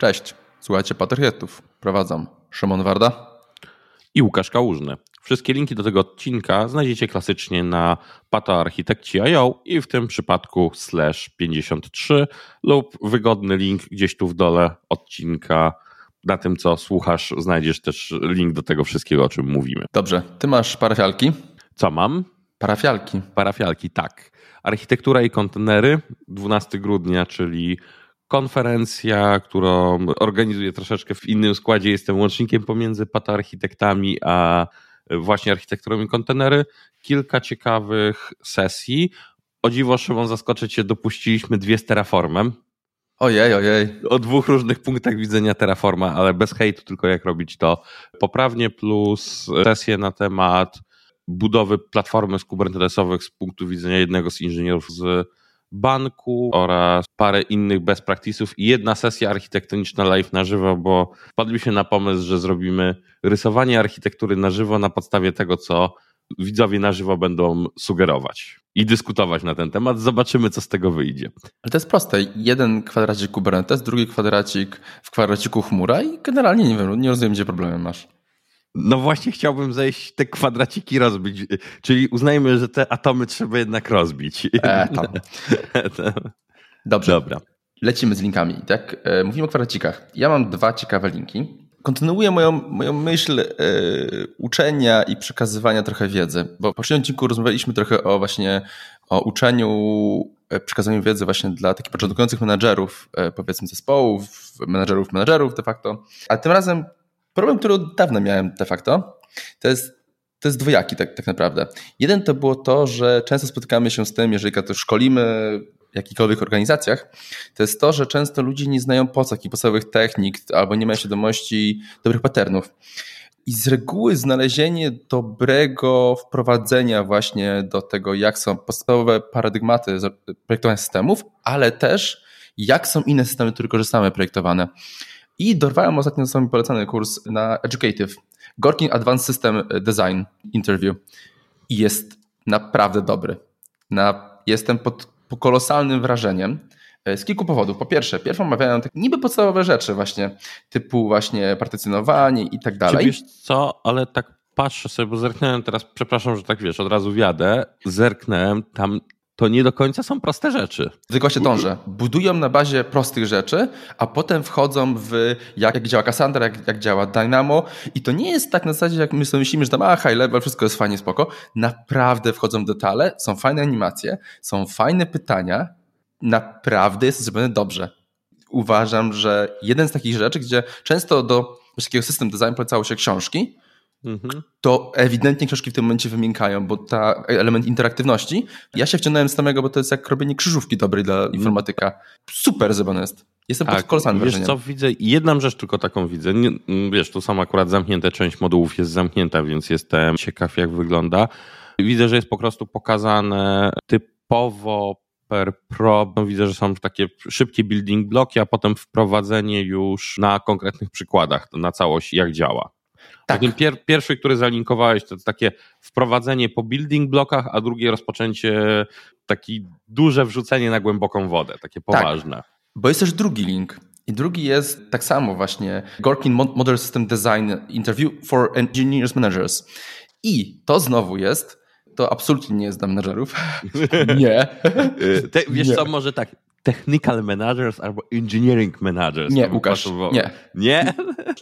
Cześć, słuchajcie Patriotów. Prowadzą Szymon Warda i Łukasz Kałużny. Wszystkie linki do tego odcinka znajdziecie klasycznie na patoarchitekci.io i w tym przypadku slash 53 lub wygodny link gdzieś tu w dole odcinka. Na tym, co słuchasz, znajdziesz też link do tego wszystkiego, o czym mówimy. Dobrze, ty masz parafialki? Co mam? Parafialki. Parafialki, tak. Architektura i kontenery, 12 grudnia, czyli konferencja, którą organizuję troszeczkę w innym składzie. Jestem łącznikiem pomiędzy patoarchitektami a właśnie architekturą i kontenery. Kilka ciekawych sesji. O dziwo, Szymon, zaskoczyć się, dopuściliśmy dwie z Terraformem. Ojej, ojej. O dwóch różnych punktach widzenia Terraforma, ale bez hejtu, tylko jak robić to poprawnie, plus sesje na temat budowy platformy z kubernetesowych z punktu widzenia jednego z inżynierów z banku oraz parę innych best practice'ów i jedna sesja architektoniczna live na żywo, bo wpadliśmy na pomysł, że zrobimy rysowanie architektury na żywo na podstawie tego, co widzowie na żywo będą sugerować i dyskutować na ten temat. Zobaczymy, co z tego wyjdzie. Ale to jest proste. Jeden kwadracik Kubernetes, drugi kwadracik w kwadraciku chmura i generalnie nie wiem, nie rozumiem, gdzie problemem masz. No właśnie chciałbym zejść te kwadraciki rozbić, czyli uznajmy, że te atomy trzeba jednak rozbić. E, tam. Dobrze. Dobra. Lecimy z linkami. Tak? E, mówimy o kwadracikach. Ja mam dwa ciekawe linki. Kontynuuję moją, moją myśl e, uczenia i przekazywania trochę wiedzy, bo w poprzednim odcinku rozmawialiśmy trochę o właśnie o uczeniu, e, przekazaniu wiedzy właśnie dla takich początkujących menadżerów, e, powiedzmy zespołów, menadżerów, menadżerów de facto. A tym razem problem, który od dawna miałem de facto, to jest, to jest dwojaki tak, tak naprawdę. Jeden to było to, że często spotykamy się z tym, jeżeli to szkolimy w jakichkolwiek organizacjach, to jest to, że często ludzie nie znają podstaw i podstawowych technik albo nie mają świadomości dobrych patternów. I z reguły znalezienie dobrego wprowadzenia właśnie do tego, jak są podstawowe paradygmaty projektowania systemów, ale też jak są inne systemy, które korzystamy projektowane. I dorwałem ostatnio sobie polecany kurs na Educative, Gorkin Advanced System Design Interview. I jest naprawdę dobry. Na, jestem pod, kolosalnym wrażeniem e, z kilku powodów. Po pierwsze, pierwszą omawiają tak niby podstawowe rzeczy właśnie, typu właśnie partycjonowanie i tak dalej. Wiesz co, ale tak patrzę sobie, bo zerknąłem teraz, przepraszam, że tak wiesz, od razu wiadę, zerknąłem, tam to nie do końca są proste rzeczy. Tylko się dążę. Budują na bazie prostych rzeczy, a potem wchodzą w jak, jak działa Cassandra, jak, jak działa Dynamo i to nie jest tak na zasadzie, jak my sobie myślimy, że tam a, high level, wszystko jest fajnie, spoko. Naprawdę wchodzą w detale, są fajne animacje, są fajne pytania, naprawdę jest zrobione dobrze. Uważam, że jeden z takich rzeczy, gdzie często do takiego system design polecało się książki, Mhm. to ewidentnie książki w tym momencie wymiękają, bo ta element interaktywności, ja się wciągnąłem z samego, bo to jest jak robienie krzyżówki dobrej dla mhm. informatyka. Super zrobione jest. Jestem tak, pod kolosalnym Wiesz co, widzę, jedną rzecz tylko taką widzę. Nie, wiesz, tu sam akurat zamknięte, część modułów jest zamknięta, więc jestem ciekaw jak wygląda. Widzę, że jest po prostu pokazane typowo per pro. Widzę, że są takie szybkie building bloki, a potem wprowadzenie już na konkretnych przykładach na całość, jak działa. Tak. Ten pier, pierwszy, który zalinkowałeś, to takie wprowadzenie po building blokach, a drugie rozpoczęcie, taki duże wrzucenie na głęboką wodę, takie tak. poważne. Tak. Bo jest też drugi link. I drugi jest tak samo właśnie Gorkin Model System Design Interview for Engineers Managers. I to znowu jest to absolutnie nie jest dla menedżerów. nie. Te, wiesz nie. co, może tak, technical managers albo engineering managers. Nie, Łukasz, nie. Nie?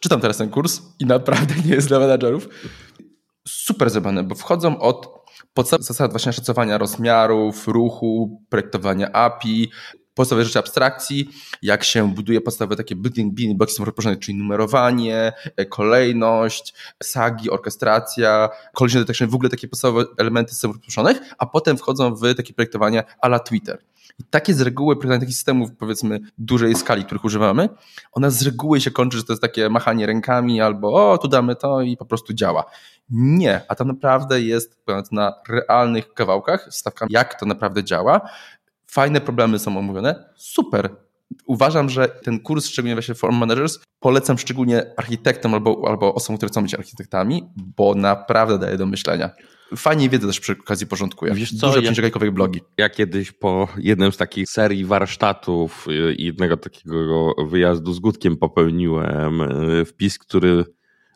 Czytam teraz ten kurs i naprawdę nie jest dla menadżerów. Super zrobione, bo wchodzą od podstawowych zasad właśnie szacowania rozmiarów, ruchu, projektowania API, podstawowe rzeczy abstrakcji, jak się buduje podstawowe takie building, blocki są rozpoczynane, czyli numerowanie, e, kolejność, sagi, orkestracja, collision detection, w ogóle takie podstawowe elementy systemów rozproszonych, a potem wchodzą w takie projektowania a la Twitter. I takie z reguły projektowanie takich systemów, powiedzmy, dużej skali, których używamy, ona z reguły się kończy, że to jest takie machanie rękami albo o, tu damy to i po prostu działa. Nie, a tam naprawdę jest na realnych kawałkach, stawkami, jak to naprawdę działa. Fajne problemy są omówione, super. Uważam, że ten kurs, szczególnie właśnie Form Managers, polecam szczególnie architektom albo, albo osobom, które chcą być architektami, bo naprawdę daje do myślenia. Fajnie wiedzę też przy okazji porządkuję. Wiesz co, Dużo ja, blogi. Ja kiedyś po jednym z takich serii warsztatów i jednego takiego wyjazdu z Gutkiem popełniłem e, wpis, który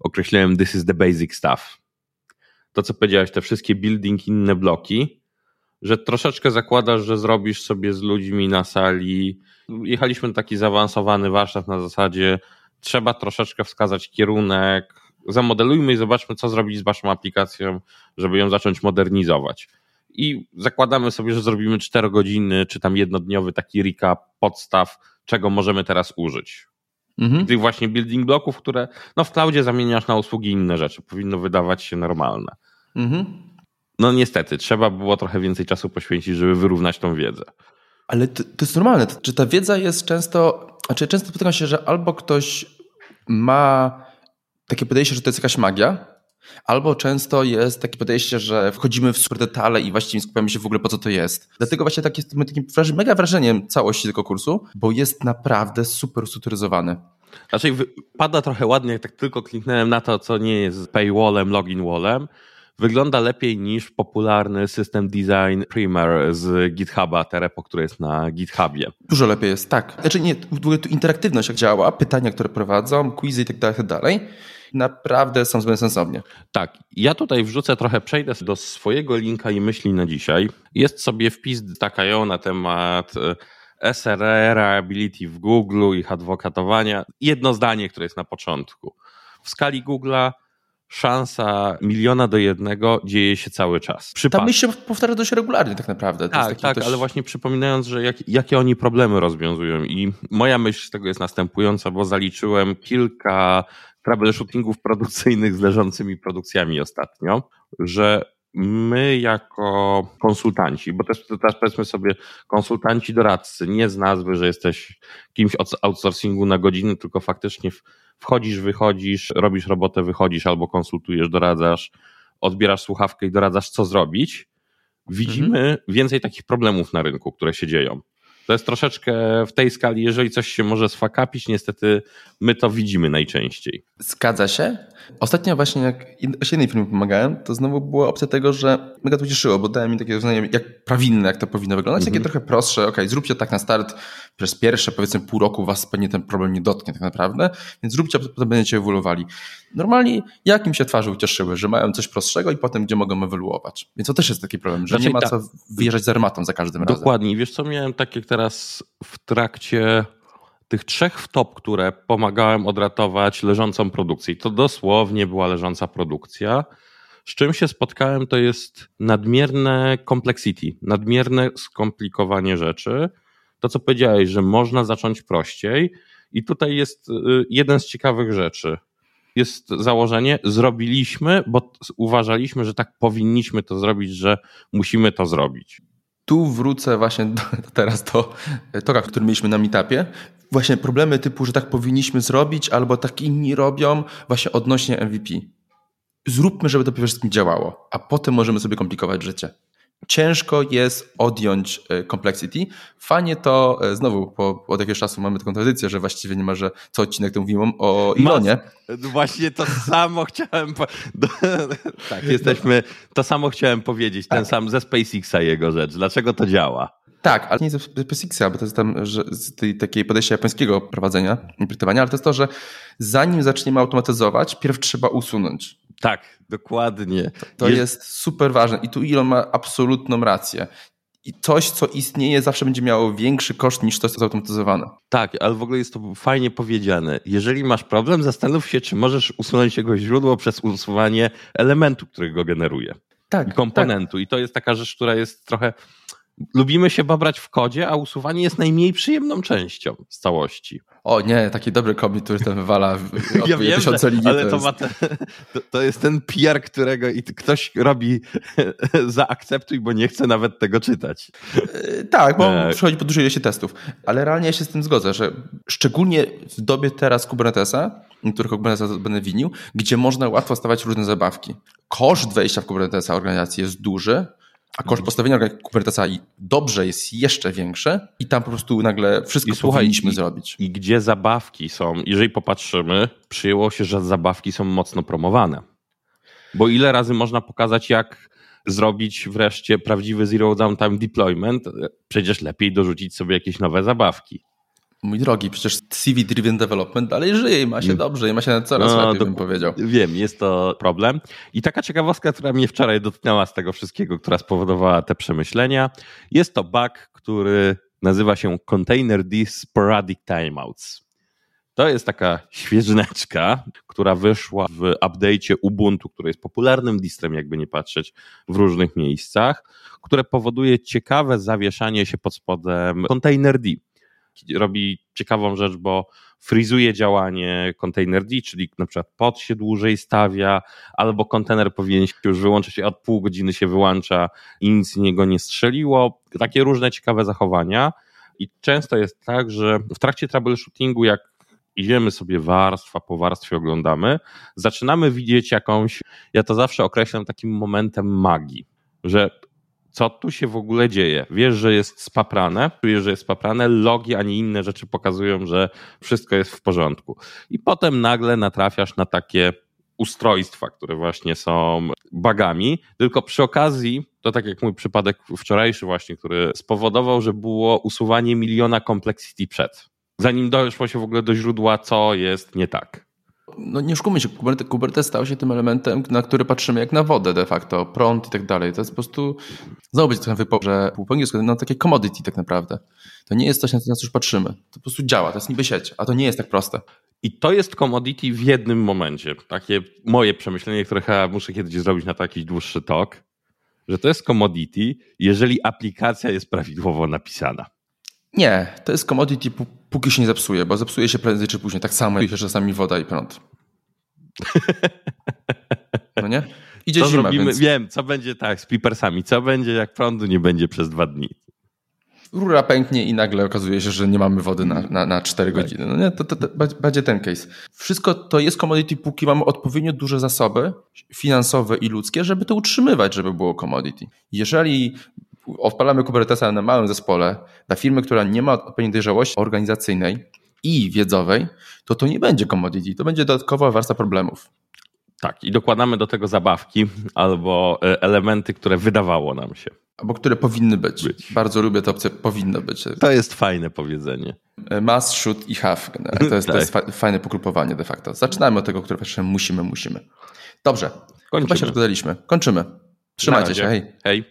określałem this is the basic stuff. To, co powiedziałeś, te wszystkie building, inne bloki, że troszeczkę zakładasz, że zrobisz sobie z ludźmi na sali. Jechaliśmy na taki zaawansowany warsztat na zasadzie trzeba troszeczkę wskazać kierunek, zamodelujmy i zobaczmy, co zrobić z waszą aplikacją, żeby ją zacząć modernizować. I zakładamy sobie, że zrobimy 4 godziny, czy tam jednodniowy taki recap podstaw, czego możemy teraz użyć. Mhm. Tych właśnie building bloków, które no w cloudzie zamieniasz na usługi inne rzeczy. Powinno wydawać się normalne. Mhm. No niestety, trzeba było trochę więcej czasu poświęcić, żeby wyrównać tą wiedzę. Ale to, to jest normalne. Czy ta wiedza jest często. Znaczy, często spotykam się, że albo ktoś ma takie podejście, że to jest jakaś magia, albo często jest takie podejście, że wchodzimy w super detale i właściwie skupiamy się w ogóle po co to jest. Dlatego właśnie tak jest takim mega wrażeniem całości tego kursu, bo jest naprawdę super strukturyzowany. Znaczy pada trochę ładnie, jak tak tylko kliknąłem na to, co nie jest paywallem, login wallem, wygląda lepiej niż popularny system design Primer z GitHuba, Terepo, który jest na GitHubie. Dużo lepiej jest, tak. Znaczy nie, w ogóle tu interaktywność jak działa, pytania, które prowadzą, quizy i tak dalej, tak dalej. Naprawdę są zbyt sensownie. Tak, ja tutaj wrzucę trochę, przejdę do swojego linka i myśli na dzisiaj. Jest sobie wpis takają na temat SRE, reliability w Google, ich adwokatowania. Jedno zdanie, które jest na początku. W skali Google'a szansa miliona do jednego dzieje się cały czas. Przypad... Ta myśl się powtarza dość regularnie tak naprawdę. To tak, tak, dość... ale właśnie przypominając, że jak, jakie oni problemy rozwiązują i moja myśl z tego jest następująca, bo zaliczyłem kilka troubleshootingów produkcyjnych z leżącymi produkcjami ostatnio, że my jako konsultanci, bo też teraz powiedzmy sobie konsultanci, doradcy, nie z nazwy, że jesteś kimś od outsourcingu na godziny, tylko faktycznie wchodzisz, wychodzisz, robisz robotę, wychodzisz albo konsultujesz, doradzasz, odbierasz słuchawkę i doradzasz, co zrobić. Widzimy mhm. więcej takich problemów na rynku, które się dzieją. To jest troszeczkę w tej skali, jeżeli coś się może sfakapić, niestety my to widzimy najczęściej. Zgadza się. Ostatnio właśnie jak jednej firmie pomagałem, to znowu była opcja tego, że mega to cieszyło, bo dałem mi takie rozwiązanie jak prawilne, jak to powinno wyglądać, takie mhm. trochę prostsze, ok, zróbcie tak na start, przez pierwsze powiedzmy pół roku was pewnie ten problem nie dotknie tak naprawdę, więc zróbcie, a potem będziecie ewoluowali. Normalnie jak im się twarze ucieszyły, że mają coś prostszego i potem gdzie mogą ewoluować. Więc to też jest taki problem, że znaczy, nie ma co wyjeżdżać z armatą za każdym razem. Dokładnie. Wiesz co, miałem tak jak teraz w trakcie tych trzech wtop, które pomagałem odratować leżącą produkcję. To dosłownie była leżąca produkcja. Z czym się spotkałem, to jest nadmierne complexity, nadmierne skomplikowanie rzeczy. To, co powiedziałeś, że można zacząć prościej. I tutaj jest y, jeden z ciekawych rzeczy. Jest założenie, zrobiliśmy, bo uważaliśmy, że tak powinniśmy to zrobić, że musimy to zrobić. Tu wrócę właśnie do, teraz do toka, który mieliśmy na meetupie. Właśnie problemy typu, że tak powinniśmy zrobić, albo tak inni robią, właśnie odnośnie MVP. Zróbmy, żeby to przede wszystkim działało, a potem możemy sobie komplikować życie ciężko jest odjąć e, complexity. Fajnie to, e, znowu po, od jakiegoś czasu mamy taką tradycję, że właściwie nie ma, że co odcinek to mówimy o Ilonie. Właśnie to samo chciałem po... tak, jesteśmy, to samo chciałem powiedzieć, ten tak. sam ze SpaceXa jego rzecz. Dlaczego to działa? Tak, ale nie ze SpaceXa, bo to jest tam że z tej takiej podejścia japońskiego prowadzenia, interpretowania, ale to jest to, że zanim zaczniemy automatyzować, pierw trzeba usunąć. Tak, dokładnie. To, to jest... jest... super ważne i tu Elon ma absolutną rację. I coś, co istnieje, zawsze będzie miało większy koszt niż to, co jest automatyzowane. Tak, ale w ogóle jest to fajnie powiedziane. Jeżeli masz problem, zastanów się, czy możesz usunąć jego źródło przez usuwanie elementu, który go generuje. Tak. I komponentu. Tak. I to jest taka rzecz, która jest trochę lubimy się babrać w kodzie, a usuwanie jest najmniej przyjemną częścią z całości. O nie, taki dobry komitet, który ten wywala ja wiem, tysiące linii. Ale to, to, te, to, to, jest ten PR, którego i ktoś robi zaakceptuj, bo nie chce nawet tego czytać. E, tak, bo tak. przychodzi po dużej ilości testów. Ale realnie ja się z tym zgodzę, że szczególnie w dobie teraz Kubernetesa, których Kubernetesa będę winił, gdzie można łatwo stawiać różne zabawki. Koszt wejścia w Kubernetesa organizacji jest duży, a koszt postawienia Kubernetesa dobrze jest jeszcze większy i tam po prostu nagle wszystko I słuchaj, powinniśmy i, zrobić. I gdzie zabawki są, jeżeli popatrzymy, przyjęło się, że zabawki są mocno promowane. Bo ile razy można pokazać, jak zrobić wreszcie prawdziwy zero downtime deployment, przecież lepiej dorzucić sobie jakieś nowe zabawki. Mój drogi, przecież CV-driven development dalej żyje i ma się mm. dobrze i ma się coraz no, lepiej, bym powiedział. Wiem, jest to problem. I taka ciekawostka, która mnie wczoraj dotknęła z tego wszystkiego, która spowodowała te przemyślenia, jest to bug, który nazywa się Container D Sporadic Timeouts. To jest taka świeżyneczka, która wyszła w update'cie Ubuntu, który jest popularnym distrem, jakby nie patrzeć, w różnych miejscach, które powoduje ciekawe zawieszanie się pod spodem Container D robi ciekawą rzecz, bo frizuje działanie containerd, czyli na przykład pod się dłużej stawia, albo kontener powinien się już wyłączyć, od pół godziny się wyłącza i nic niego nie strzeliło. Takie różne ciekawe zachowania. I często jest tak, że w trakcie troubleshootingu, jak idziemy sobie warstwa po warstwie, oglądamy, zaczynamy widzieć jakąś, ja to zawsze określam takim momentem magii, że co tu się w ogóle dzieje. Wiesz, że jest spaprane, czujesz, że jest spaprane, logi ani inne rzeczy pokazują, że wszystko jest w porządku. I potem nagle natrafiasz na takie ustrojstwa, które właśnie są bagami, tylko przy okazji, to tak jak mój przypadek wczorajszy właśnie, który spowodował, że było usuwanie miliona complexity przed, zanim doszło się w ogóle do źródła, co jest nie tak no nie szukamy się, Kubernetes, Kubernetes stał się tym elementem, na który patrzymy jak na wodę de facto, prąd i tak dalej. To jest po prostu, znowu będzie trochę wypo, że po angielsku, no takie commodity tak naprawdę. To nie jest coś, na co już patrzymy. To po prostu działa, to jest niby sieć, a to nie jest tak proste. I to jest commodity w jednym momencie. Takie moje przemyślenie, które chyba muszę kiedyś zrobić na to jakiś dłuższy talk, że to jest commodity, jeżeli aplikacja jest prawidłowo napisana. Nie, to jest commodity póki się nie zepsuje, bo zepsuje się prędzej czy później. Tak samo jak się czasami woda i prąd. No nie? Idzie co zima, zrobimy? Więc... Wiem, co będzie tak z flipersami. Co będzie, jak prądu nie będzie przez dwa dni? Rura pęknie i nagle okazuje się, że nie mamy wody na, na, na 4 tak. godziny. No nie, to, to, to będzie ten case. Wszystko to jest commodity, póki mamy odpowiednio duże zasoby finansowe i ludzkie, żeby to utrzymywać, żeby było commodity. Jeżeli odpalamy Kubernetesa na małym zespole, dla firmy, która nie ma odpowiedniej dojrzałości organizacyjnej i wiedzowej, to to nie będzie commodity, to będzie dodatkowa warstwa problemów. Tak, i dokładamy do tego zabawki albo e, elementy, które wydawało nam się. Albo które powinny być. być. Bardzo lubię tę opcję, powinno być. To jest fajne powiedzenie. E, must, should i have. To jest, to jest tak. fajne pogrupowanie de facto. Zaczynamy od tego, które musimy, musimy. Dobrze, Kończymy. chyba się rozgadaliśmy. Kończymy. Trzymajcie się, hej. Hej.